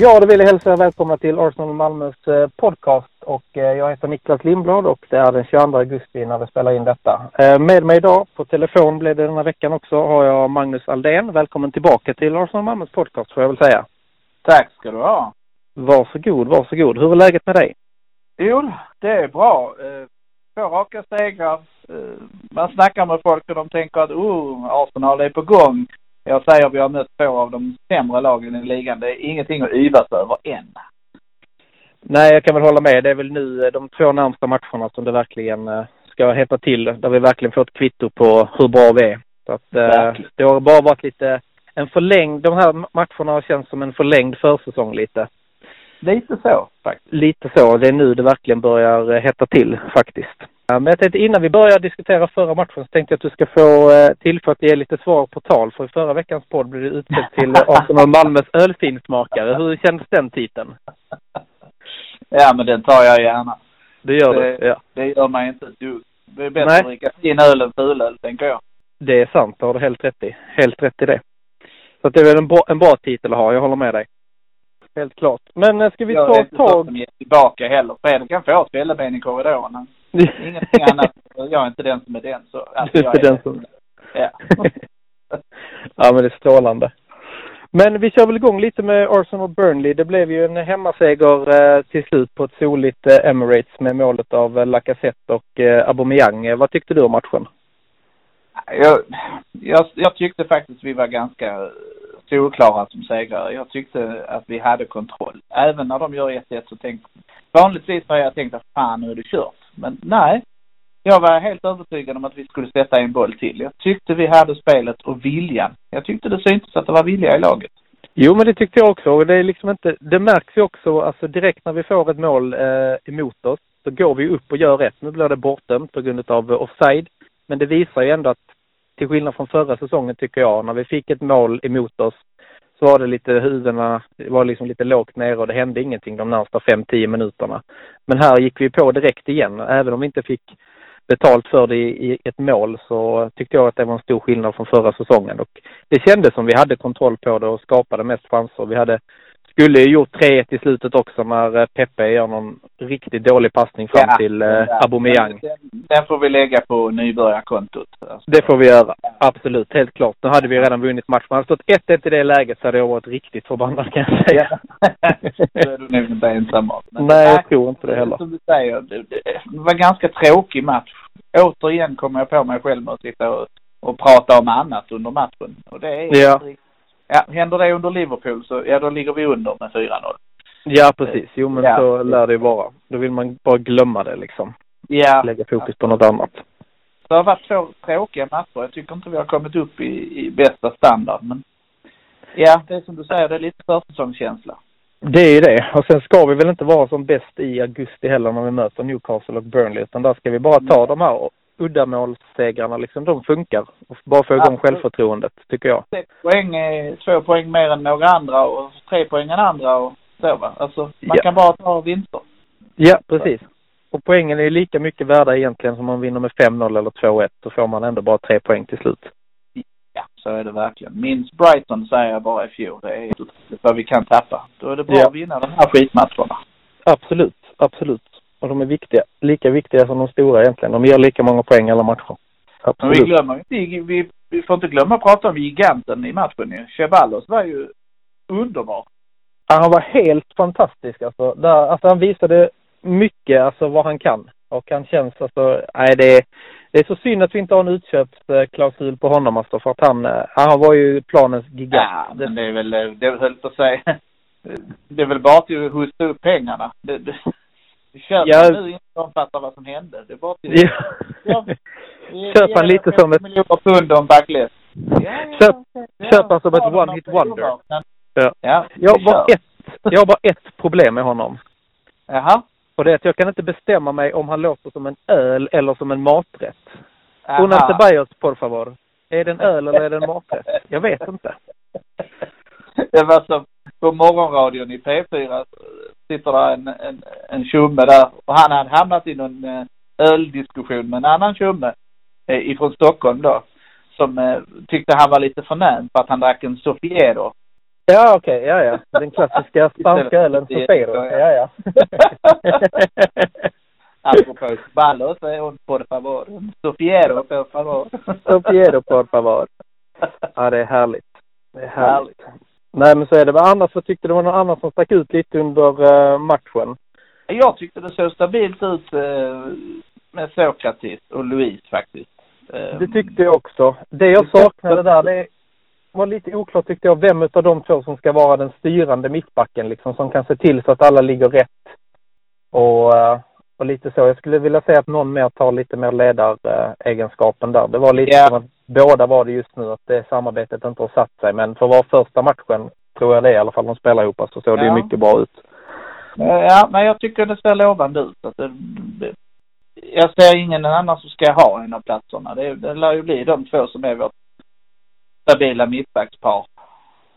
Ja, då vill jag hälsa er välkomna till Arsenal Malmös eh, podcast. Och eh, jag heter Niklas Lindblad och det är den 22 augusti när vi spelar in detta. Eh, med mig idag på telefon blev det den här veckan också har jag Magnus Aldén. Välkommen tillbaka till Arsenal Malmös podcast får jag väl säga. Tack ska du ha. Varsågod, varsågod. Hur är läget med dig? Jo, det är bra. Två raka segrar. Man snackar med folk och de tänker att oh, Arsenal är på gång. Jag säger vi har mött två av de sämre lagen i ligan. Det är ingenting att yvas över än. Nej, jag kan väl hålla med. Det är väl nu eh, de två närmsta matcherna som det verkligen eh, ska hetta till. Där vi verkligen får ett kvitto på hur bra vi är. Så att eh, det har bara varit lite en förlängd, de här matcherna har känts som en förlängd försäsong lite. Lite så faktiskt. Lite så. Det är nu det verkligen börjar hetta till faktiskt. Men jag tänkte innan vi börjar diskutera förra matchen så tänkte jag att du ska få eh, tillfälle att ge lite svar på tal. För i förra veckans podd blev du utsedd till Arsenal Malmös ölfinsmakare. Hur kändes den titeln? Ja, men den tar jag gärna. Det gör det, du? Ja. Det gör man inte ett dugg. Det är bättre Nej. att dricka sin öl än fulöl, tänker jag. Det är sant, det har du helt rätt i. Helt rätt i det. Så det är väl en bra, en bra titel att ha, jag håller med dig. Helt klart. Men eh, ska vi jag ta tag... Jag som ger tillbaka heller. Fredrik kan få ett fälleben i korridoren. Ingenting annat. Jag är inte den som är den. Så, alltså, du är inte den som... Ja. ja, men det är strålande. Men vi kör väl igång lite med Arsenal Burnley. Det blev ju en hemmaseger eh, till slut på ett soligt eh, Emirates med målet av eh, Lacazette och eh, Aubameyang. Vad tyckte du om matchen? Jag, jag, jag tyckte faktiskt vi var ganska solklara som segrare. Jag tyckte att vi hade kontroll. Även när de gör 1-1 så tänkte Vanligtvis har jag tänkt att fan nu är det kört. Men nej. Jag var helt övertygad om att vi skulle sätta en boll till. Jag tyckte vi hade spelet och viljan. Jag tyckte det syntes att det var vilja i laget. Jo, men det tyckte jag också. Och det är liksom inte, det märks ju också, alltså direkt när vi får ett mål eh, emot oss, så går vi upp och gör rätt. Nu blir det bortdömt på grund av eh, offside. Men det visar ju ändå att, till skillnad från förra säsongen tycker jag, när vi fick ett mål emot oss så var det lite huvudena, det var liksom lite lågt nere och det hände ingenting de närmsta 5-10 minuterna. Men här gick vi på direkt igen. Även om vi inte fick betalt för det i ett mål så tyckte jag att det var en stor skillnad från förra säsongen. Och det kändes som vi hade kontroll på det och skapade mest chanser. Vi hade skulle ju gjort 3-1 i slutet också när eh, Pepe gör någon riktigt dålig passning fram ja, till eh, Aubameyang. Den, den, får vi lägga på nybörjarkontot. Alltså. Det får vi göra. Absolut, helt klart. Nu hade vi redan vunnit matchen. Hade stått 1-1 i det läget så hade jag varit riktigt förbannad kan jag säga. det är du nog inte ensam om. Nej, jag tror inte det heller. Som du säger, det, det var en ganska tråkig match. Återigen kommer jag på mig själv med att sitta och, och prata om annat under matchen. Och det är ja. riktigt ja, händer det under Liverpool så, ja då ligger vi under med 4-0. Ja, precis. Jo, men ja. så lär det ju vara. Då vill man bara glömma det liksom. Ja. Lägga fokus på något annat. Det har varit två tråkiga matcher. Jag tycker inte vi har kommit upp i, i bästa standard, men ja, det är som du säger, det är lite försäsongskänsla. Det är ju det. Och sen ska vi väl inte vara som bäst i augusti heller när vi möter Newcastle och Burnley, utan där ska vi bara ta de här uddamålssegrarna liksom, de funkar. Och bara få igång Absolut. självförtroendet, tycker jag. Sex poäng är två poäng mer än några andra och tre poäng än andra och så va. Alltså, man ja. kan bara ta vinster. Ja, precis. Och poängen är lika mycket värda egentligen som man vinner med 5-0 eller 2-1. Så får man ändå bara tre poäng till slut. Ja, så är det verkligen. Minns Brighton säger jag bara i fjol. Det är vad vi kan tappa. Då är det bra ja. att vinna de här skitmatcherna. Absolut, absolut. Och de är viktiga. Lika viktiga som de stora egentligen. De ger lika många poäng alla matcher. Absolut. Men vi glömmer inte, vi, vi får inte glömma att prata om giganten i matchen ju. Chevalos var ju underbar. Ja, han var helt fantastisk alltså. Där, alltså han visade mycket, alltså vad han kan. Och han känns alltså, nej det är, det är så synd att vi inte har en utköpsklausul på honom alltså för att han, han var ju planens gigant. Ja, men det är väl, det är väl att säga, det är väl bara till att hosta upp pengarna. Det, det, Köp ja. nu inte omfattar vad som hände. Det är bara till... Ja. ja. Köp han lite som ett... miljoner pund en backless. Ja, Köp, ja. köp han som ett one hit wonder. Ja. ja jag, har bara ett, jag har bara ett problem med honom. Jaha. Och det är att jag kan inte bestämma mig om han låter som en öl eller som en maträtt. Una Ceballos, por favor. Är det en öl eller är det en maträtt? Jag vet inte. det var som på morgonradion i P4 sitter där en, en, en tjomme där och han hade hamnat i någon eh, öldiskussion med en annan tjomme eh, ifrån Stockholm då som eh, tyckte han var lite förnäm för att han drack en Sofiero. Ja, okej. Okay. Ja, ja. Den klassiska spanska ölen Sofiero. Ja, ja. Apropå ballo så är hon por favor. Sofiero por favor. Sofiero por favor. Ja, det är härligt. Det är härligt. Nej, men så är det. Men annars så tyckte det var någon annan som stack ut lite under uh, matchen. Jag tyckte det såg stabilt ut uh, med Sokratis och Louise faktiskt. Det tyckte jag också. Det jag saknade där, det var lite oklart tyckte jag vem av de två som ska vara den styrande mittbacken liksom, som kan se till så att alla ligger rätt. Och och lite så. Jag skulle vilja säga att någon mer tar lite mer ledaregenskapen där. Det var lite yeah. som att båda var det just nu, att det samarbetet inte har satt sig. Men för att vara första matchen, tror jag det i alla fall, de spelar ihop, så såg ja. det mycket bra ut. Ja, men jag tycker det ser lovande ut. Att det, jag ser ingen annan som ska ha en av platserna. Det, det lär ju bli de två som är vårt stabila mittbackspar.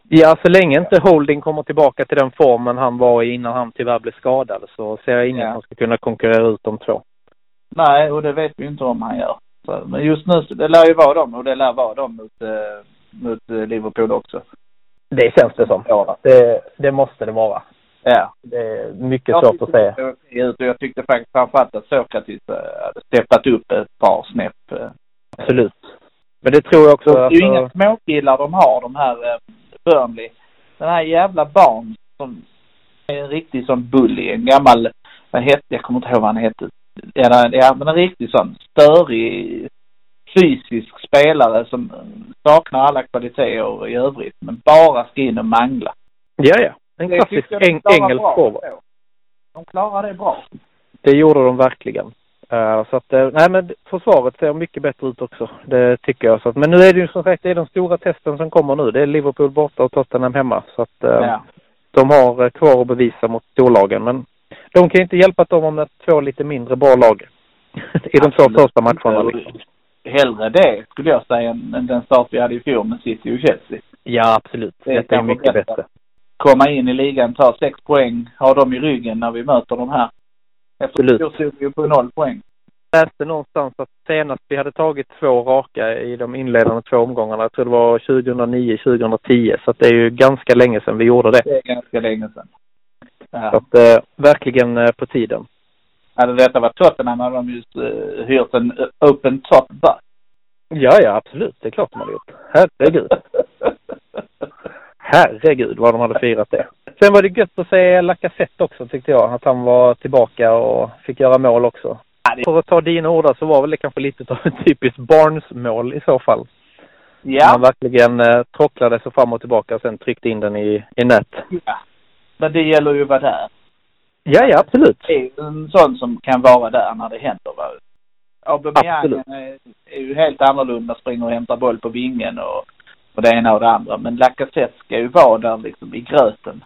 Ja, så länge inte Holding kommer tillbaka till den formen han var i innan han tyvärr blev skadad så ser jag ingen ja. som ska kunna konkurrera ut de två. Nej, och det vet vi inte om han gör. Så, men just nu, det lär ju vara dem och det lär vara dem mot, eh, mot eh, Liverpool också. Det känns det som. Ja, det, det måste det vara. Ja. Det är mycket jag svårt att säga. Ut och jag tyckte faktiskt framförallt att Sokratis eh, hade steppat upp ett par snäpp. Eh. Absolut. Men det tror jag också. Det är ju alltså... inga småkillar de har, de här Burnley. Den här jävla barn som är en riktig sån bully. En gammal, vad hette, jag kommer inte ihåg vad han hette. Ja, men en riktig sån störig fysisk spelare som saknar alla kvaliteter i övrigt. Men bara ska in och mangla. Ja, ja. En klassisk eng engelsk forward. De klarar det bra. Det gjorde de verkligen. Uh, så att, uh, nej men försvaret ser mycket bättre ut också. Det tycker jag. Så att, men nu är det ju som sagt, det är de stora testen som kommer nu. Det är Liverpool borta och Tottenham hemma. Så att uh, ja. de har kvar att bevisa mot storlagen. Men de kan inte hjälpa att de har mött två lite mindre bra lag. I de två första matcherna liksom. Hellre det skulle jag säga än den start vi hade i fjol med City och Chelsea. Ja absolut. Det Detta är mycket bättre. Komma in i ligan, ta sex poäng, ha dem i ryggen när vi möter de här Absolut. Då stod vi på noll poäng. Jag läste någonstans att senast vi hade tagit två raka i de inledande två omgångarna, jag tror det var 2009, 2010, så att det är ju ganska länge sedan vi gjorde det. Det är ganska länge sedan. Ja. Så att eh, verkligen eh, på tiden. Hade detta varit Tottenham hade de just eh, hyrt en uh, open top bus. Ja, ja, absolut. Det är klart de hade gjort. Herregud. Herregud vad de hade firat det. Sen var det gött att se Lacazette också tyckte jag. Att han var tillbaka och fick göra mål också. För att ta dina ord så var väl det kanske lite av ett typiskt Barnes-mål i så fall. Ja. Han verkligen eh, tråcklade sig fram och tillbaka och sen tryckte in den i, i nät. Ja. Men det gäller ju att vara där. Ja, ja absolut. Det är en sån som kan vara där när det händer. Va? Aubameyang är, är ju helt annorlunda, springer och hämtar boll på vingen och, och det ena och det andra. Men Lacazette ska ju vara där liksom i gröten.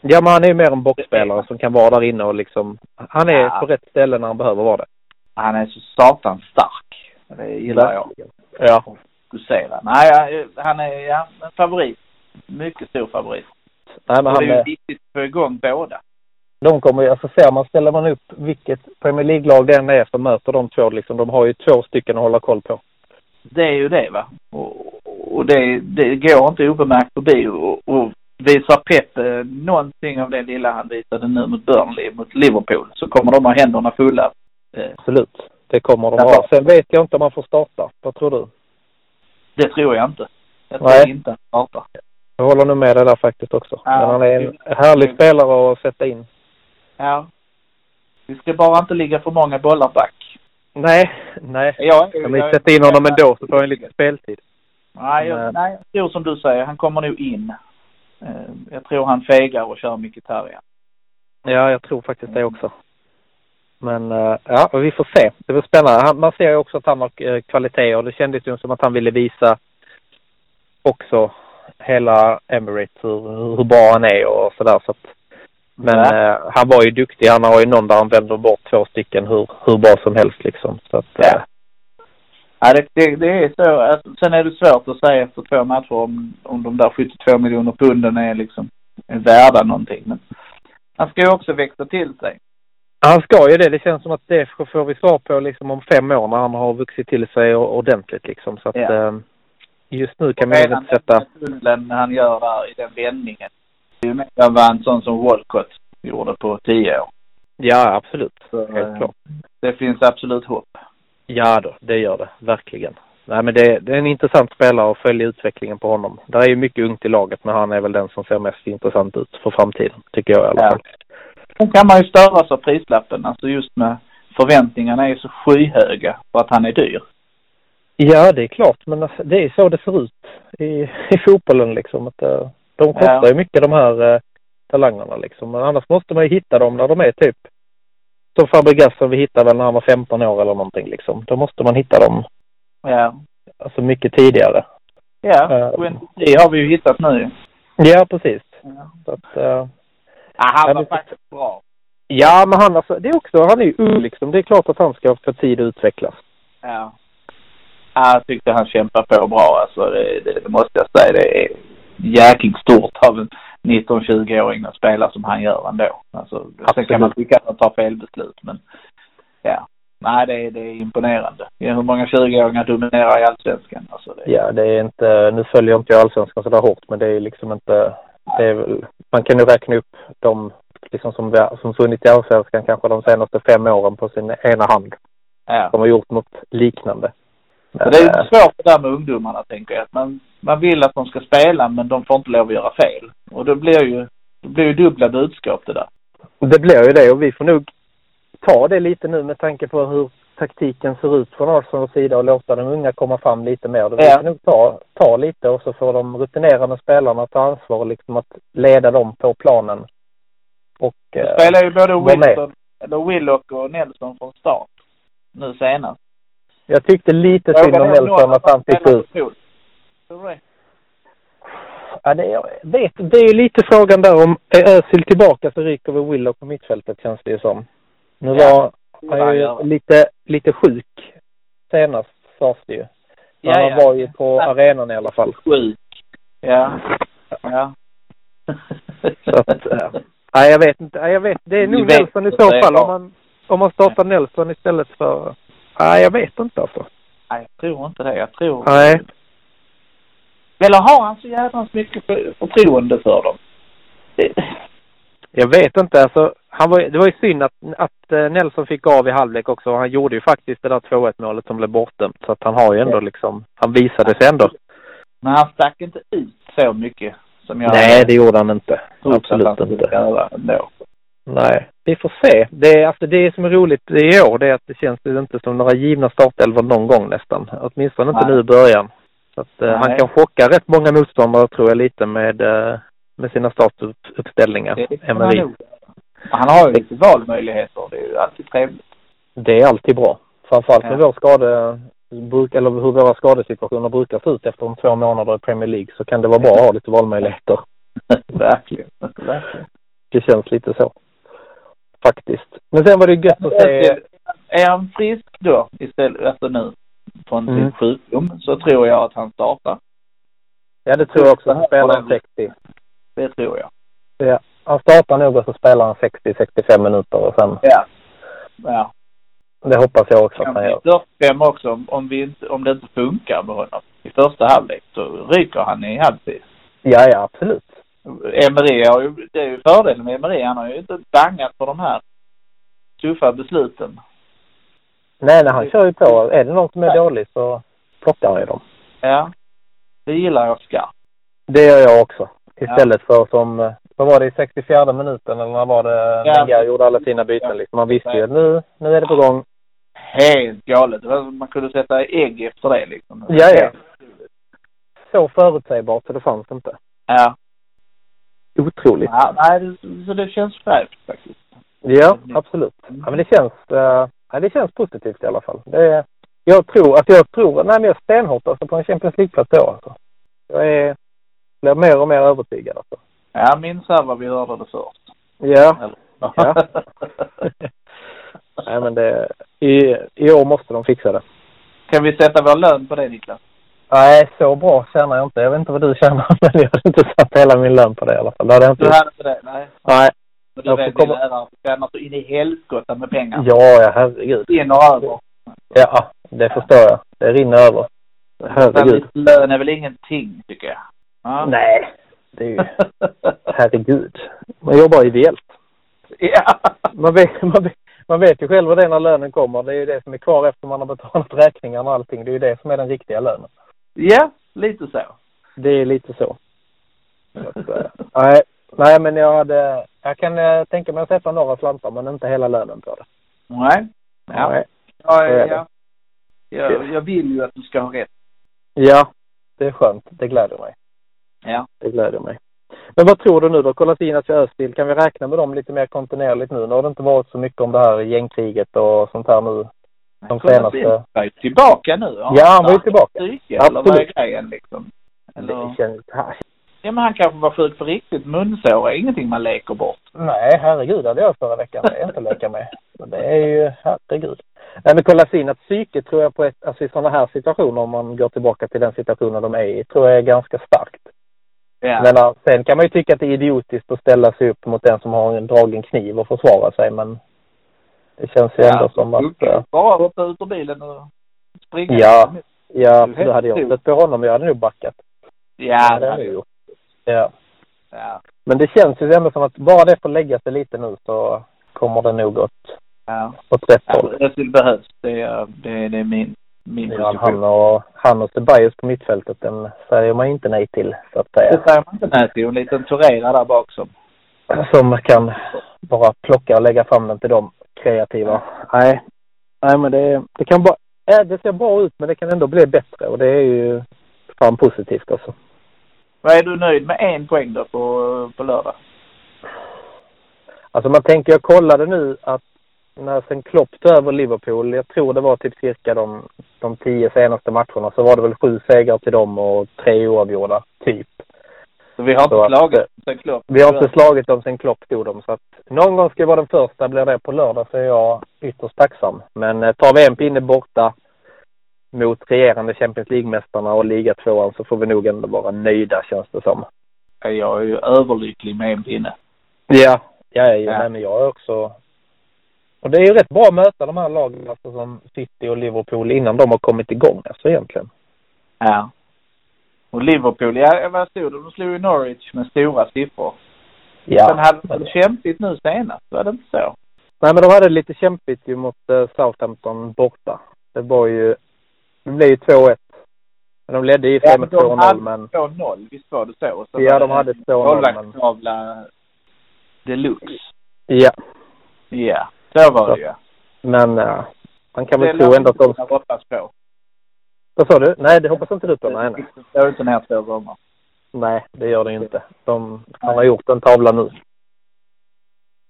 Ja, men han är ju mer en boxspelare som kan vara där inne och liksom, han är ja. på rätt ställe när han behöver vara det. Han är så satans stark. Det gillar jag. Ja. Fokusera. Nej, han är, ja, en favorit. Mycket stor favorit. Nej, men och han det är ju viktigt att få igång båda. De kommer ju, alltså ser man, ställer man upp vilket Premier League-lag det än är som möter de två liksom, de har ju två stycken att hålla koll på. Det är ju det va. Och, och det, det går inte obemärkt förbi och, och visar Pep eh, någonting av det lilla han visade nu mot Burnley, mot Liverpool, så kommer de ha händerna fulla. Eh, Absolut. Det kommer de ha. Sen vet jag inte om man får starta. Vad tror du? Det tror jag inte. Jag tror Nej. inte han startar. Jag håller nog med dig där faktiskt också. Ja. Men han är en härlig spelare att sätta in. Ja. Vi ska bara inte ligga för många bollar back. Nej, nej. Ja, kan vi sätta in honom ändå så får han lite speltid. Nej, jag, nej, jag tror som du säger. Han kommer nog in. Eh, jag tror han fegar och kör Mkhitaryan. Ja, jag tror faktiskt det också. Men eh, ja, vi får se. Det blir spännande. Man ser ju också att han har eh, kvalitet och det kändes ju som att han ville visa också hela Emirates hur, hur bra han är och sådär så att men eh, han var ju duktig. Han har ju någon där han vänder bort två stycken hur, hur bra som helst liksom. Så att, ja. Ja, det, det, det är så. Alltså, sen är det svårt att säga efter två matcher om, om de där 72 miljoner punden är liksom är värda någonting. Men han ska ju också växa till sig. Han ska ju det. Det känns som att det får vi svar på liksom om fem år när han har vuxit till sig ordentligt liksom. Så att Ja. eh, just nu kan man ju inte sätta... Tunneln han gör där i den vändningen. Det är ju mer än vad en sån som Walcott gjorde på tio år. Ja, absolut. Så, Helt eh, klart. Det finns absolut hopp. Ja då, det gör det. Verkligen. Nej men det, det är en intressant spelare att följa utvecklingen på honom. Det är ju mycket ungt i laget men han är väl den som ser mest intressant ut för framtiden. Tycker jag i alla Ja. fall. Sen kan man ju störas av prislappen. Alltså just med förväntningarna är så skyhöga för att han är dyr. Ja, det är klart. Men alltså, det är så det ser ut i, i fotbollen liksom. Att, eh, de kostar Ja. ju mycket de här eh, talangerna liksom. Men annars måste man ju hitta dem när de är typ som Fabregas som vi hittade väl när han var 15 år eller någonting liksom. Då måste man hitta dem Ja. alltså mycket tidigare. Ja, Ja. 23 har vi ju hittat nu. Ja, precis. Ja. Så att, eh, Ja, han var det- faktiskt bra. ja, men han alltså, det är också, han är ju ung liksom. Det är klart att han ska få tid att utvecklas. Ja. Ja, Jag tyckte han kämpade på bra alltså. Det, det, det måste jag säga. Det är jäkligt stort av en 19-20-åring att spela som han gör ändå. Alltså, sen kan man tycka att han tar fel beslut men ja. Nej, det, är- det är imponerande. Hur många 20-åringar dominerar i Allsvenskan? Alltså, det, Ja, det är inte, nu följer inte jag allsvenskan så där hårt, men det är liksom inte, det är väl, man kan ju räkna upp de liksom som, som funnits i allsvenskan kanske de senaste fem åren på sin ena hand. ja. De har gjort något liknande. Men, det är eh, svårt det där med ungdomarna tänker jag. Att man, man vill att de ska spela men de får inte lov att göra fel. Och då blir ju, det blir ju dubbla budskap det där. det blir ju det och vi får nog ta det lite nu med tanke på hur taktiken ser ut från Arsenals sida och låta de unga komma fram lite mer. Då vi Ja. får nog ta, ta lite och så får de rutinerade spelarna ta ansvar liksom att leda dem på planen. Och Då eh, spelar ju både. Wilson, eller Willock och Nelson från start. Nu senast. jag tyckte lite synd om Nelson att han fick ut. Tror du det? Ja, det, jag vet, det är lite frågan där om är Özil tillbaka så ryker väl Willock på mittfältet känns det ju som. Nu Ja, var han ju lite, lite sjuk senast sades det ju. Ja, han ja. var ju på Ja. arenan i alla fall. Sjuk. Ja. Ja. Så att, nej jag vet inte. Jag vet. Det är Vi nog Nelson i så fall om man, om man startar Nelson istället för... Nej jag vet inte alltså. Nej, jag tror inte det. Jag tror... Nej. Eller har han så jävla mycket för- förtroende för dem? Det- Jag vet inte. Alltså, han var, det var ju synd att, att eh, Nelson fick av i halvlek också. Han gjorde ju faktiskt det där 2-1 målet som blev bortdömt. Så att han har ju ändå liksom, han visade sig ändå. Men han stack inte ut så mycket som jag Nej, det gjorde han inte. Absolut inte. ändå. Nej, vi får se. Det, är, alltså, det som är roligt i år det är att det känns ju inte som några givna startelvor någon gång nästan. Åtminstone inte Nej. nu i början. Så att eh, han kan chocka rätt många motståndare tror jag lite med, eh, med sina startuppställningar. Emery. nog. Han har ju lite valmöjligheter. Det är ju alltid trevligt. Det är alltid bra. Framförallt med Ja. vår skade, eller hur våra skadesituationer brukar se ut efter de två månader i Premier League så kan det vara bra att ha lite valmöjligheter. Verkligen. Verkligen. Det känns lite så. Faktiskt. Men sen var det gött att se... Är han frisk då istället, alltså nu, från Mm. sin sjukdom, så tror jag att han startar. Ja, det tror jag också. Han spelar 60. Det tror jag. Ja, han startar nog och så spelar han 60-65 minuter och sen, Ja. Ja. det hoppas jag också att han gör. 45 också om, om, vi inte, om det inte funkar med honom i första halvlek så ryker han i halvtid. Ja, ja, absolut. Emery har ju, det är ju fördelen med Emery, han har ju inte bangat för de här tuffa besluten. Nej, nej, han kör ju på. Är det någon som är dålig så plockar han ju dem. Ja. Det gillar jag skarpt. Det gör jag också. Istället för som, eh, vad var det i 64 minuten eller när var det Ja. Wenger gjorde alla sina byten liksom. Man visste ju att nu, nu är det på gång. Helt galet. Man kunde sätta ägg efter det liksom. Ja, ja. Så förutsägbart så det fanns inte. Ja. Otroligt. ja nej, så det känns fräscht faktiskt. Ja, absolut. Ja, men det känns, uh, ja, det känns positivt i alla fall. Det är, jag tror, att jag tror, nej men jag stenhårt alltså på en Champions League-plats då alltså. Jag är, blir mer och mer övertygad alltså. Ja, minns här vad vi hörde det först. Ja. Eller? Ja. nej men det, i, i år måste de fixa det. Kan vi sätta vår lön på det Niklas? Nej, så bra tjänar jag inte. Jag vet inte vad du tjänar, men jag hade inte satt hela min lön på det i alla fall. Det hade jag inte Du hade inte det? Nej. Nej. Vet får vi komma- lärare tjänar så in i helskotta med pengar. Ja, ja, herregud. In och över. Ja, det förstår jag. Det rinner över. Herregud. lön är väl ingenting tycker jag. Ja. Nej, det är ju... Herregud. Man jobbar ideellt. ja. Man vet, man, vet, man vet ju själv vad det är när lönen kommer. Det är ju det som är kvar efter man har betalat räkningarna och allting. Det är ju det som är den riktiga lönen. ja, lite så. Det är lite så. eh, nej, nej, men jag hade... Jag kan eh, tänka mig att sätta några slantar, men inte hela lönen på det. Nej. Ja. Nej. Ja, är ja. Jag, jag vill ju att du ska ha rätt. Ja, det är skönt. Det gläder mig. Ja. Det gläder mig. Men vad tror du nu då? Kolasinac och Özil, kan vi räkna med dem lite mer kontinuerligt nu? Nu har det inte varit så mycket om det här gängkriget och sånt här nu. De senaste... är ju tillbaka nu. Ja, han var ju tillbaka. Psyke, eller vad är Absolut. grejen liksom? Eller... Det känns... Ja, men han kanske var sjuk på riktigt. Munsår är ingenting man leker bort. Nej, herregud, det hade jag förra veckan. Det är inte att leka med. Men det är ju, herregud. Nej, men Kolasinac psyke tror jag på ett, alltså i sådana här situationer, om man går tillbaka till den situationen de är i, tror jag är ganska starkt. Ja. Men sen kan man ju tycka att det är idiotiskt att ställa sig upp mot den som har en dragen kniv och försvara sig, men det känns ju ändå som att... eh, Bara hoppa ut ur bilen och springa. Ja. Ja, Du då hade jag stött på honom. Jag hade nog backat. Ja, det hade jag gjort. Ja. Ja. Men det känns ju ändå som att bara det får lägga sig lite nu så kommer det nog åt, Ja. åt rätt ja håll. Özil behövs. Det är, det det är min, min Ja, han och, han och Ceballos på mittfältet, den säger man inte nej till, så att Det säga. säger man inte nej till. En liten Torreira där bak som. Som kan bara plocka och lägga fram den till de kreativa. Nej. Nej, men det, det kan bara... Ja, det ser bra ut, men det kan ändå bli bättre och det är ju fan positivt alltså. Vad är du nöjd med en poäng då på, på lördag? Alltså man tänker, jag kollade nu att när sen Klopp tog över Liverpool, jag tror det var typ cirka de, de tio senaste matcherna, så var det väl sju segrar till dem och tre oavgjorda, typ. Så vi har Så inte att, slagit eh, sen Klopp. Vi har inte slagit dem sen Klopp tog dem, så att någon gång ska jag vara den första. Blir det på lördag så är jag ytterst tacksam. Men eh, tar vi en pinne borta mot regerande Champions League-mästarna och ligatvåan så får vi nog ändå vara nöjda, känns det som. Jag är ju överlycklig med en pinne. Ja, jag är ju, Ja. men jag är också... Och det är ju rätt bra att möta de här lagen, alltså som City och Liverpool, innan de har kommit igång, alltså egentligen. Ja. Och Liverpool, ja vad stod det? De slog ju Norwich med stora siffror. Ja. Sen hade de väl kämpigt nu senast, var det inte så? nej, men de hade det lite kämpigt ju mot eh, Southampton borta. Det var ju... Det blev ju 2-1. Men de ledde i Ja, med men de 2-0, hade men... 2-0, visst var det så? så Ja, de det hade en 2-0, men- Målvaktstavla deluxe. Ja. Ja, så var det ju. Men uh, man kan väl Det tro ändå att de... kunna hoppas på. Vad sa du? Nej, det hoppas inte du på. Nej, nej. Det står inte ner två gånger. Nej, det gör det ju inte. De, han har gjort en tavla nu.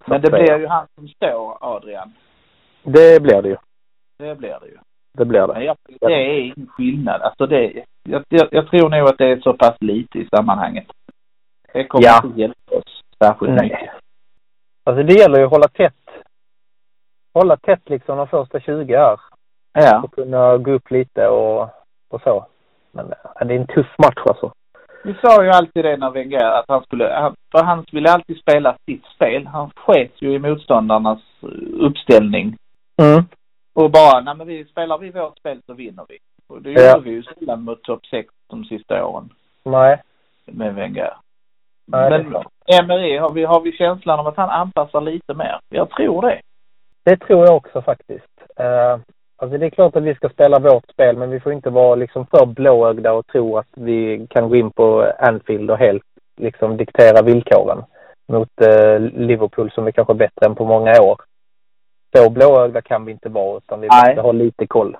Så Men det blir ju han som står, Adrian. Det blir det ju. Det blir det ju. Det blir det. jag, det är ingen skillnad. Alltså det, jag, jag, jag tror nog att det är så pass lite i sammanhanget. Det kommer Ja. inte hjälpa oss särskilt mycket. Nej. Alltså det gäller ju att hålla tätt. Hålla tätt liksom de första 20 här. Ja. Och kunna gå upp lite och, och så. Men det är en tuff match alltså. Vi sa ju alltid det när Wenger att han skulle, han, för han ville alltid spela sitt spel. Han sket ju i motståndarnas eh, uppställning. Mm. Och bara, nej men vi spelar vi vårt spel så vinner vi. Och det Ja. gjorde vi ju sällan mot topp 6 de sista åren Nej. med Wenger. Nej, men. Emery, har vi, har vi känslan av att han anpassar lite mer? Jag tror det. Det tror jag också faktiskt. Eh, alltså det är klart att vi ska spela vårt spel men vi får inte vara liksom för blåögda och tro att vi kan gå in på Anfield och helt liksom diktera villkoren mot eh, Liverpool som är kanske bättre än på många år. Så blåögda kan vi inte vara utan vi Nej. måste ha lite koll.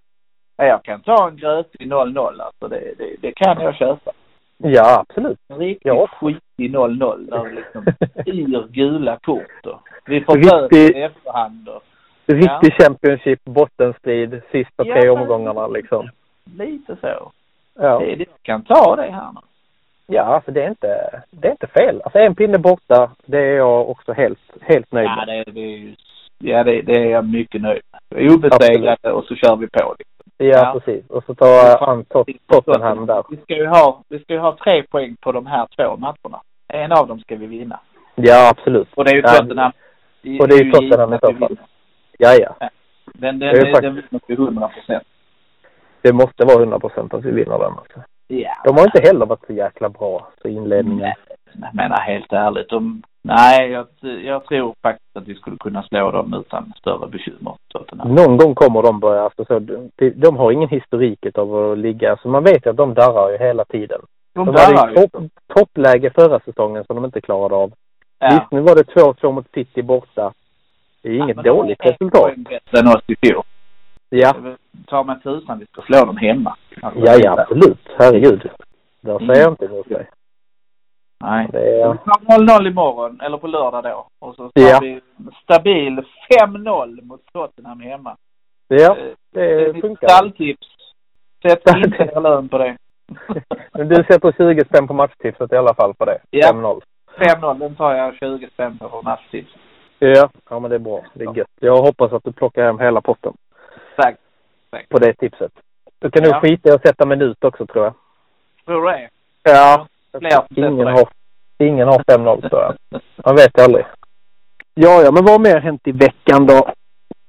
Ja, Jag kan ta en grötig 0-0 alltså. Det, det, det kan jag köpa. Ja, absolut. En riktigt Ja. skitig 0-0 där det liksom yr gula kort och vi får böter i efterhand och Riktig Championship, bottenstrid, sista tre Ja. omgångarna liksom. lite så. Ja. Det, det kan ta det här nu. ja, alltså det är inte, det är inte fel. Alltså en pinne borta, det är jag också helt, helt nöjd Ja, med. det, det är ju, ja det, det är jag mycket nöjd med. Obesegrade och så kör vi på. Liksom. Ja, Ja. precis. Och så tar han Tot- Tottenham där. Vi ska ju ha, vi ska ju ha tre poäng på de här två matcherna. En av dem ska vi vinna. Ja, absolut. Och det är ju Ja. Tottenham. Och det är ju Tottenham i så fall. vinner. Ja, ja. Den, den, Det är den, faktiskt- den vinner vi 100 procent. Det måste vara 100 procent att vi vinner den. Alltså. Ja. De har inte heller varit så jäkla bra så i inledningen. Nej, jag menar helt ärligt. De, nej, jag, jag tror faktiskt att vi skulle kunna slå dem utan större bekymmer. Någon gång kommer de börja, alltså så, de, de har ingen historik av att ligga, alltså man vet ju att de darrar ju hela tiden. De De hade ju. ju topp, toppläge förra säsongen som de inte klarade av. Ja. Visst, nu var det 2-2 mot City borta. Det är Ja, inget dåligt resultat. bättre än oss i fjol. Ja, Ta mig tusan vi ska slå dem hemma. Alltså, ja, ja absolut. Herregud. Där Mm. säger jag inte emot dig. Nej. Det är, tar 0-0 imorgon, eller på lördag då. Och så tar Ja. vi stabil 5-0 mot Tottenham hemma. ja, Eh, det mitt funkar. Stalltips. Sätt inte er lön på det. Men du sätter 20 spänn på matchtipset i alla fall på det. Ja. 5-0. 5-0, den tar jag 20 spänn på för matchtips. Ja, ja men det är bra. Det är gött. Jag hoppas att du plockar hem hela potten Tack. på det tipset. Du kan nog Ja. skita i att sätta minut också tror jag. Tror du det? Ja. Fler Ingen har, ingen har 5-0 tror jag. Man vet aldrig. Ja, ja, men vad har mer hänt i veckan då?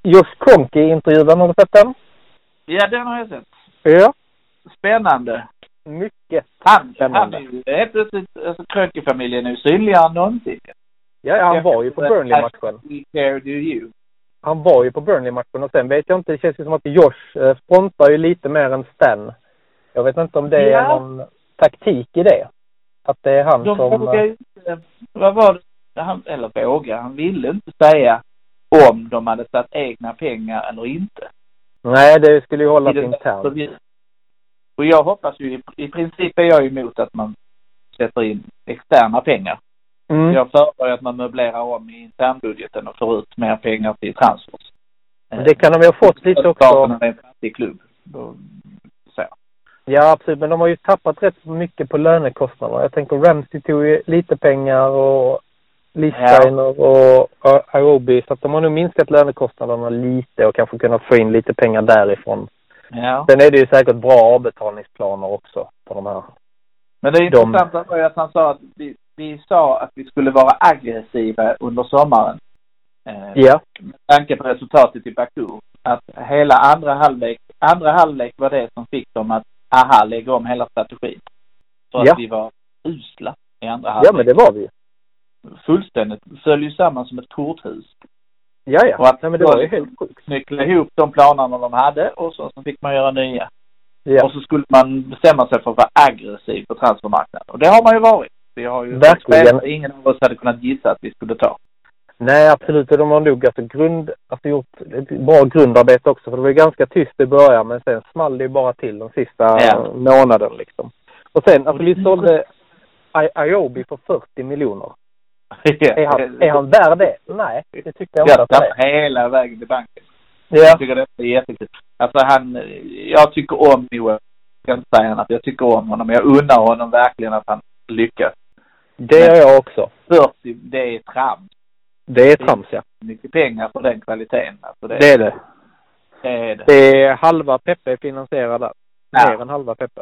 Josh Kroenke i intervjun, har du sett den? Ja, den har jag sett. Ja. Spännande. Mycket. Han, han Spännande. är ju helt plötsligt, alltså Kröke-familjen är ju synligare än någonsin. Ja, han var ju på Burnley-matchen. Han var ju på Burnley-matchen och sen vet jag inte, det känns ju som att Josh eh, frontar ju lite mer än Stan. Jag vet inte om det är Ja. någon taktik i det. Att det är han De som... vågar ju inte, vad var det, han, eller våga, han ville inte säga om de hade satt egna pengar eller inte. Nej, det skulle ju hållas internt. Och jag hoppas ju, i, princip är jag emot att man sätter in externa pengar. Mm. Jag föredrar att man möblerar om i internbudgeten och får ut mer pengar till transfers. Det kan de ju ha fått lite också. Staten är en fattig klubb. Då. Ja, absolut. Men de har ju tappat rätt mycket på lönekostnaderna. Jag tänker Ramsey tog ju lite pengar och Listeiner och uh, Arobi. Så att de har nog minskat lönekostnaderna lite och kanske kunnat få in lite pengar därifrån. Ja. Sen är det ju säkert bra avbetalningsplaner också på de här. Men det De- intressanta var ju att han sa att vi, vi sa att vi skulle vara aggressiva under sommaren. Eh, Ja. Med tanke på resultatet i Baku. Att hela andra halvlek, andra halvlek var det som fick dem att, aha, lägga om hela strategin. För Ja. att vi var usla i andra halvlek. Ja, men det var vi. Fullständigt. Föll ju samman som ett korthus. Ja, Och ja. att Nej, men det var ju helt sjukt. Knyckla ihop de planerna de hade och så, så fick man göra nya. Ja. Och så skulle man bestämma sig för att vara aggressiv på transfermarknaden. Och det har man ju varit. Vi har ju Verkligen. ingen av oss hade kunnat gissa att vi skulle ta. Nej, absolut. De har nog alltså grund, alltså gjort ett bra grundarbete också. För det var ju ganska tyst i början, men sen small det ju bara till den sista Ja. månaden liksom. Och sen, alltså vi sålde I- Iobi för 40 miljoner. Är han, är han värd det? Nej, det tyckte jag inte att han är. hela vägen till banken. Ja, Jag tycker det är jättekul. Alltså han, jag tycker om Noah. Jag kan inte säga annat. Jag tycker om honom. Jag unnar honom verkligen att han lyckas. det gör jag också. 40, det är trams. Det är trams, ja. Mycket pengar för den kvaliteten. Alltså det, Det är det. det är det. Det är halva Peppe finansierad där. Ja. Mer än halva Peppe.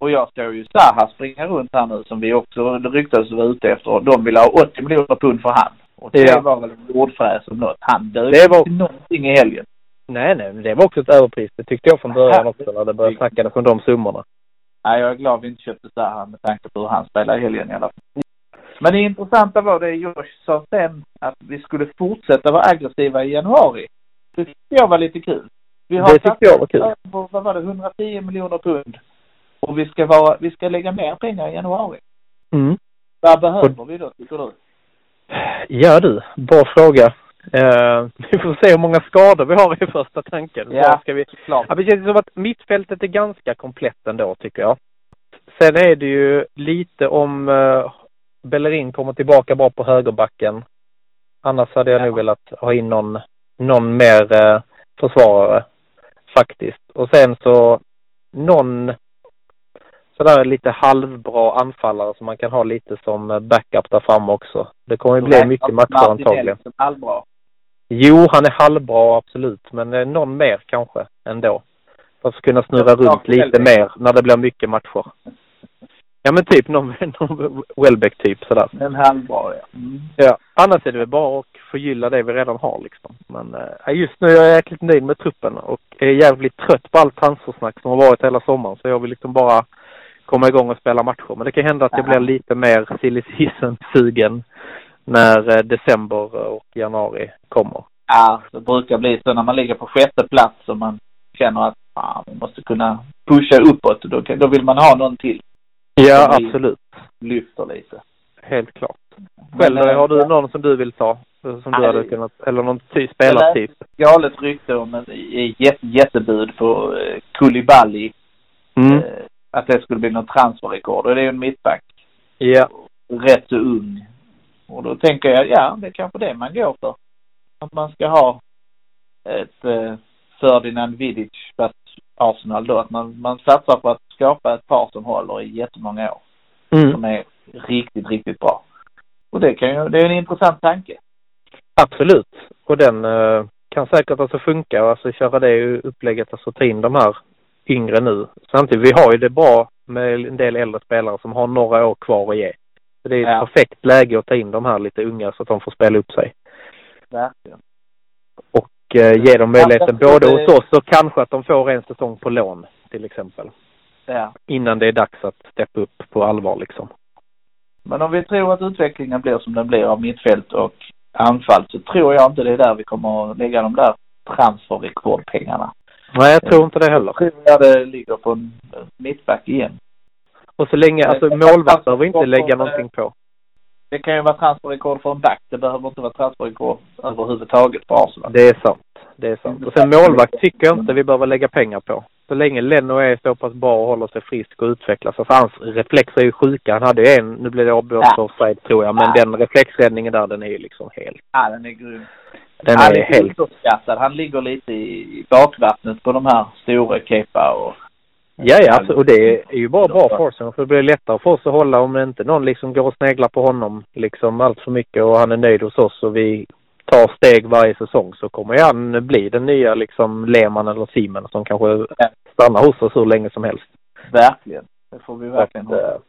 Och jag såg ju Zaha springa runt här nu som vi också ryktades vara ute efter. De vill ha 80 miljoner pund för han. Och det Ja. var väl en jordfräs om något. Han dög Det var- inte någonting i helgen. Nej, nej, det var också ett överpris. Det tyckte jag från början också när det började snackas om de summorna. Nej, jag är glad vi inte köpte Zaha med tanke på hur han spelar i helgen i alla fall. Men det intressanta var det Josh sa sen att vi skulle fortsätta vara aggressiva i januari. Det tyckte jag var lite kul. Vi har Det tyckte jag var kul. över, vad var det, 110 miljoner pund. Och vi ska vara, vi ska lägga mer pengar i januari. Mm. Vad behöver vi då, tycker du? Ja du, bra fråga. Eh, vi får se hur många skador vi har i första tanken. Ja. Var Ska vi... Klart. ja, det känns som att mittfältet är ganska komplett ändå tycker jag. Sen är det ju lite om uh, Bellerin kommer tillbaka bra på högerbacken. Annars hade jag Ja. nog velat ha in någon, någon mer eh, försvarare faktiskt. Och sen så någon sådär lite halvbra anfallare som man kan ha lite som eh, backup där framme också. Det kommer ju bli mycket matcher antagligen. som halvbra. Jo, han är halvbra absolut, men eh, någon mer kanske ändå. För att kunna snurra runt lite mer när det blir mycket matcher. Ja men typ någon, någon Welbeck typ sådär. En halvbra ja. Mm. Ja, annars är det väl bara att förgylla det vi redan har liksom. Men äh, just nu är jag jäkligt nöjd med truppen och är jävligt trött på allt transfersnack som har varit hela sommaren. Så jag vill liksom bara komma igång och spela matcher. Men det kan hända att jag blir lite mer silly season-sugen när äh, december och januari kommer. Ja, det brukar bli så när man ligger på sjätte plats och man känner att man måste kunna pusha uppåt. Då, då vill man ha någon till. Ja, absolut. Lyfter lite. Helt klart. Själv Men, har du någon som du vill ta? Som nej, du hade kunnat, eller någon ty, spelartyp? Galet rykte om ett jätte, jättebud på uh, Koulibaly. Mm. Uh, att det skulle bli något transferrekord. Och det är ju en mittback. Ja. Rätt så ung. Och då tänker jag, ja, det är kanske det man går för. Att man ska ha ett uh, Ferdinand Vidic fast Arsenal då. Att man, man satsar på att skapa ett par som håller i jättemånga år. Mm. Som är riktigt, riktigt bra. Och det kan ju, det är en intressant tanke. Absolut. Och den uh, kan säkert alltså funka, alltså köra det upplägget, alltså ta in de här yngre nu. Samtidigt, vi har ju det bra med en del äldre spelare som har några år kvar att ge. Så det är ett ja. perfekt läge att ta in de här lite unga så att de får spela upp sig. Verkligen. Och eh, ge dem möjligheten både hos oss och kanske att de får en säsong på lån till exempel. Ja. Innan det är dags att steppa upp på allvar liksom. Men om vi tror att utvecklingen blir som den blir av mittfält och anfall så tror jag inte det är där vi kommer att lägga de där transferrekordpengarna. Nej, jag tror inte det heller. Jag tror det ligger på en mittback igen. Och så länge, alltså målvakt behöver inte lägga någonting på. Det kan ju vara transferrekord för en back. Det behöver inte vara transferrekord överhuvudtaget på Arsenal. Det är sant. Det är sant. Och sen målvakt tycker jag inte vi behöver lägga pengar på. Så länge Leno är så pass bra och håller sig frisk och utvecklas. Alltså hans reflexer är ju sjuka. Han hade ju en, nu blev det avblåst ja. offside tror jag, men ja. den reflexräddningen där den är ju liksom helt... Ja, den är grym. Den han är, är helt... uppskattad. Han ligger lite i bakvattnet på de här stora kepa och... Ja, ja, och det är ju bara bra för oss. För det blir lättare för oss att hålla om inte någon liksom går och sneglar på honom liksom allt för mycket och han är nöjd hos oss och vi tar steg varje säsong så kommer han bli den nya liksom Lehmann eller Simon som kanske stannar hos oss hur länge som helst. Verkligen. Det får vi verkligen att,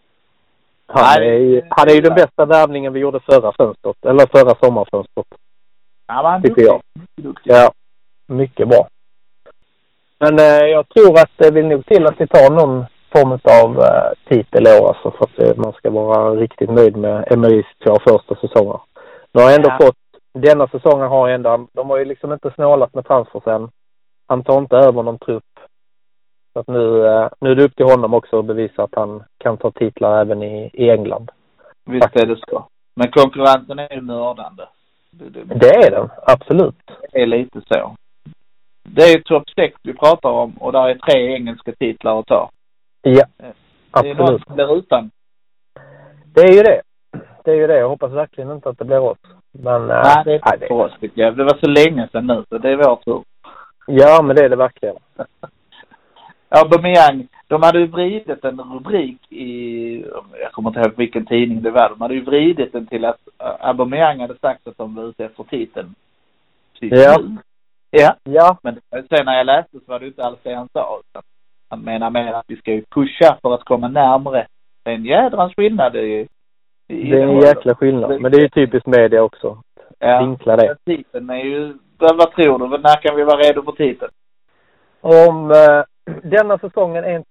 hoppas. Han är, han är ju den bästa värvningen vi gjorde förra fönstret, eller förra sommarfönstret. Ja, men tycker jag. Duktig. Ja, mycket bra. Men eh, jag tror att det vill nog till att vi tar någon form av eh, titel i år alltså för att eh, man ska vara riktigt nöjd med Emerys två första säsonger. Nu har jag ändå ja. fått, denna säsongen har ändå, de har ju liksom inte snålat med transfer sen. Han tar inte över någon trupp. Så att nu, eh, nu är det upp till honom också att bevisa att han kan ta titlar även i, i England. Visst är det så. Men konkurrensen är ju mördande. Det, det, det är den, absolut. Det är lite så. Det är topp 6 vi pratar om och där är tre engelska titlar att ta. Ja, absolut. Det är någon som blir utan. Det är ju det. Det är ju det. Jag hoppas verkligen inte att det blir oss. Men... Eh, nej, det är inte för oss tycker jag. Det var så länge sedan nu så det är vår tur. Ja, men det är det verkligen. Aubameyang, de hade ju vridit en rubrik i, jag kommer inte ihåg vilken tidning det var, de hade ju vridit den till att Aubameyang hade sagt att de var ute efter titeln. Typ ja. Ja. Ja. Men sen när jag läste så var det inte alls det han sa. Utan han menar mer att vi ska ju pusha för att komma närmre. Det är en jädrans skillnad i, i Det är en jäkla skillnad. Men det är ju typiskt media också. Ja. Vinkla det. Titeln är ju, vad tror du? När kan vi vara redo för titeln? Om eh, denna säsongen är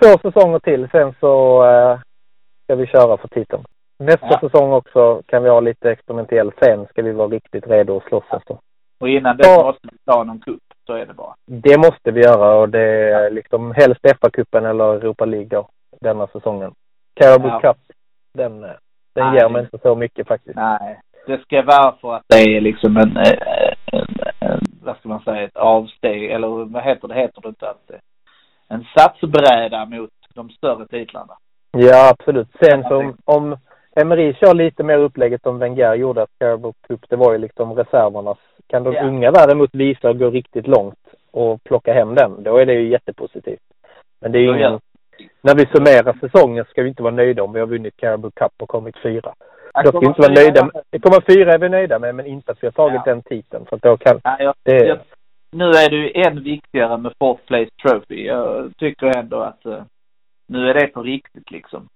två säsonger till. Sen så eh, ska vi köra för titeln. Nästa ja. säsong också kan vi ha lite experimentell. Sen ska vi vara riktigt redo att slåss efter. Och innan dess ja. måste vi ta någon cup. Så är det bara. Det måste vi göra och det är liksom helst FA-cupen eller Europa League denna säsongen. Carabao ja. Cup, den, den Nej. ger mig inte så mycket faktiskt. Nej, det ska vara för att det är liksom en, en, en, vad ska man säga, ett avsteg eller vad heter det, heter det inte att en satsbräda mot de större titlarna. Ja, absolut. Sen så om, om Emery kör lite mer upplägget som Wenger gjorde att Carabao Cup, det var ju liksom reservernas. Kan de ja. unga däremot visa och gå riktigt långt och plocka hem den, då är det ju jättepositivt. Men det är ju ingen, när vi summerar säsongen ska vi inte vara nöjda om vi har vunnit Carabao Cup och kommit fyra. Då ska vi inte vara nöjda med, komma fyra är vi nöjda med, men inte att vi har tagit ja. den titeln. För att då kan, ja, jag, det... jag, nu är det ju än viktigare med fourth place trophy. Jag tycker ändå att uh, nu är det på riktigt liksom.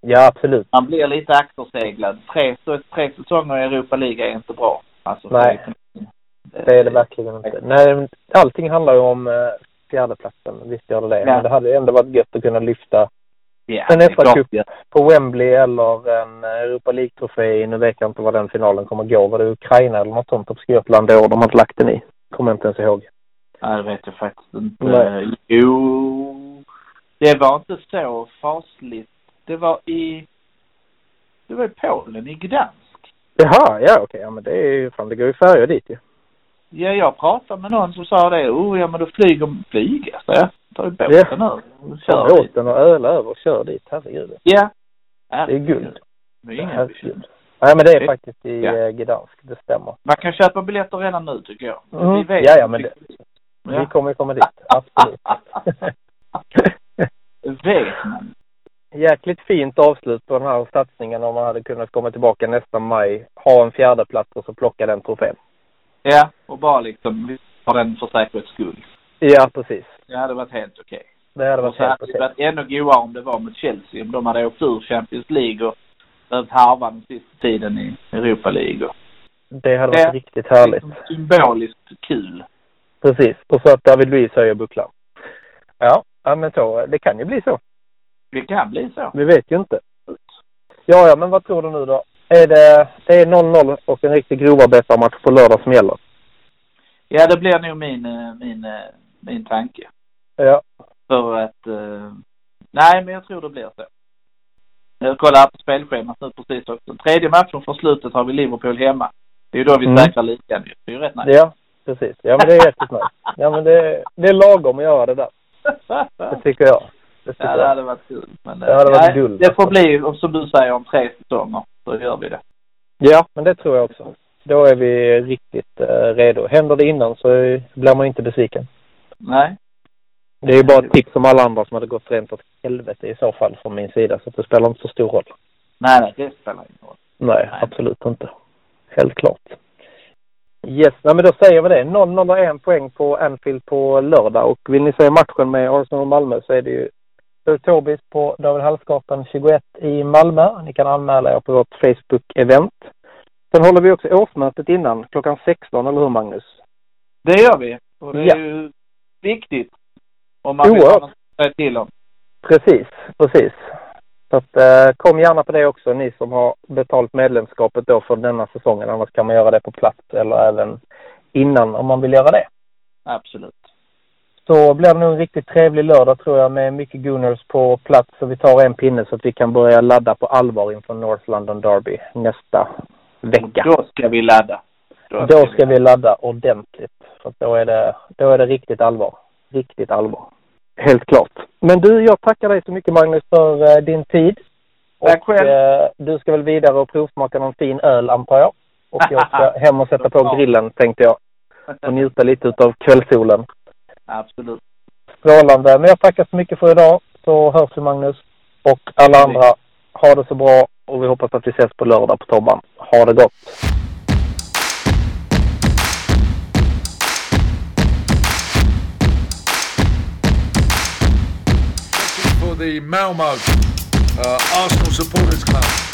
Ja, absolut. Man blir lite akterseglad. Tre, tre säsonger i Europa League är inte bra. Alltså, Nej. Det är det verkligen inte. Nej, allting handlar ju om uh, fjärdeplatsen. Visst gör det det. Ja. Men det hade ändå varit gött att kunna lyfta ja, en FA-cup på Wembley eller en Europa League-trofé. Nu vet jag inte vad den finalen kommer gå. Var det Ukraina eller något sånt obskyrt land då de har lagt den i? Kommer inte ens ihåg. Nej, det vet jag faktiskt inte. Nej. Jo, det var inte så fasligt. Det var i, det var i Polen, i Gdansk. Jaha, ja okej. Ja men det är ju fan, det går ju färjor dit ju. Ja, jag pratade med någon som sa det. Oh, ja men då flyger, flyger, jag. Tar ju båten ja. över. Kör båten och öl över och kör dit, herregud. Ja. Det är guld. Det är inga Nej men det är faktiskt i ja. Eh, Gdansk, det stämmer. Man kan köpa biljetter redan nu tycker jag. Mm. Vi vet ja, ja men det, ja. vi kommer ju komma dit, absolut. vet man. Jäkligt fint avslut på den här satsningen om man hade kunnat komma tillbaka nästa maj, ha en fjärde plats och så plocka den trofén. Ja, och bara liksom ha den för säkerhets skull. Ja, precis. Det hade varit helt okej. Okay. Det hade varit helt okej. Det hade varit ännu godare om det var mot Chelsea, om de hade åkt ur Champions League och behövt harva den sista tiden i Europa League. Det hade varit det, riktigt härligt. Liksom symboliskt kul. Precis. Och så att David Luiz höjer bucklan. Ja, ja men så. Det kan ju bli så. Det kan bli så. Vi vet ju inte. Ja, ja, men vad tror du nu då? Är det, det är 0-0 och en riktig grovarbetarmatch på lördag som gäller? Ja, det blir nog min, eh, min, eh, min tanke. Ja. För att, uh, nej men jag tror det blir så. Jag kollar på spelschemat nu precis också. Tredje matchen från slutet har vi Liverpool hemma. Det är ju då vi mm. säkrar ligan ju. Det är ju rätt nice. Ja, precis. Ja men det är jäkligt nice. Ja men det, det är lagom att göra det där. Det tycker jag. Det tycker ja, det hade varit kul. Men det hade varit guld. Det får bli, som du säger, om tre säsonger. Så gör vi det. Ja, men det tror jag också. Då är vi riktigt uh, redo. Händer det innan så blir man inte besviken. Nej, det är ju bara ett tips som alla andra som hade gått rent åt helvete i så fall från min sida. Så det spelar inte så stor roll. Nej, nej, det spelar ingen roll. Nej, nej, absolut inte. Helt klart. Yes, nej men då säger vi det. 0-0 och en poäng på Anfield på lördag. Och vill ni se matchen med Arsenal och Malmö så är det ju Tobis på David Hallsgatan 21 i Malmö. Ni kan anmäla er på vårt Facebook-event. Sen håller vi också årsmötet innan klockan 16, eller hur Magnus? Det gör vi. Och det är ja. ju viktigt. Om man vill något att säga till om. Precis, precis. Så att, eh, kom gärna på det också, ni som har betalt medlemskapet då för denna säsongen. Annars kan man göra det på plats eller även innan om man vill göra det. Absolut. Så blir det nog en riktigt trevlig lördag tror jag med mycket Gunners på plats. Så vi tar en pinne så att vi kan börja ladda på allvar inför North London Derby nästa vecka. Då ska vi ladda. Då ska, då ska vi, ladda ordentligt. För då är det, då är det riktigt allvar riktigt allvar. Helt klart. Men du, jag tackar dig så mycket Magnus för uh, din tid. Tack själv. Uh, du ska väl vidare och provsmaka någon fin öl antar jag. Och jag ska hem och sätta på grillen tänkte jag. Och njuta lite utav kvällssolen. Absolut. Strålande. Men jag tackar så mycket för idag. Så hörs vi Magnus. Och alla andra, ha det så bra. Och vi hoppas att vi ses på lördag på Tobban. Ha det gott. the Malmo uh, Arsenal Supporters Club.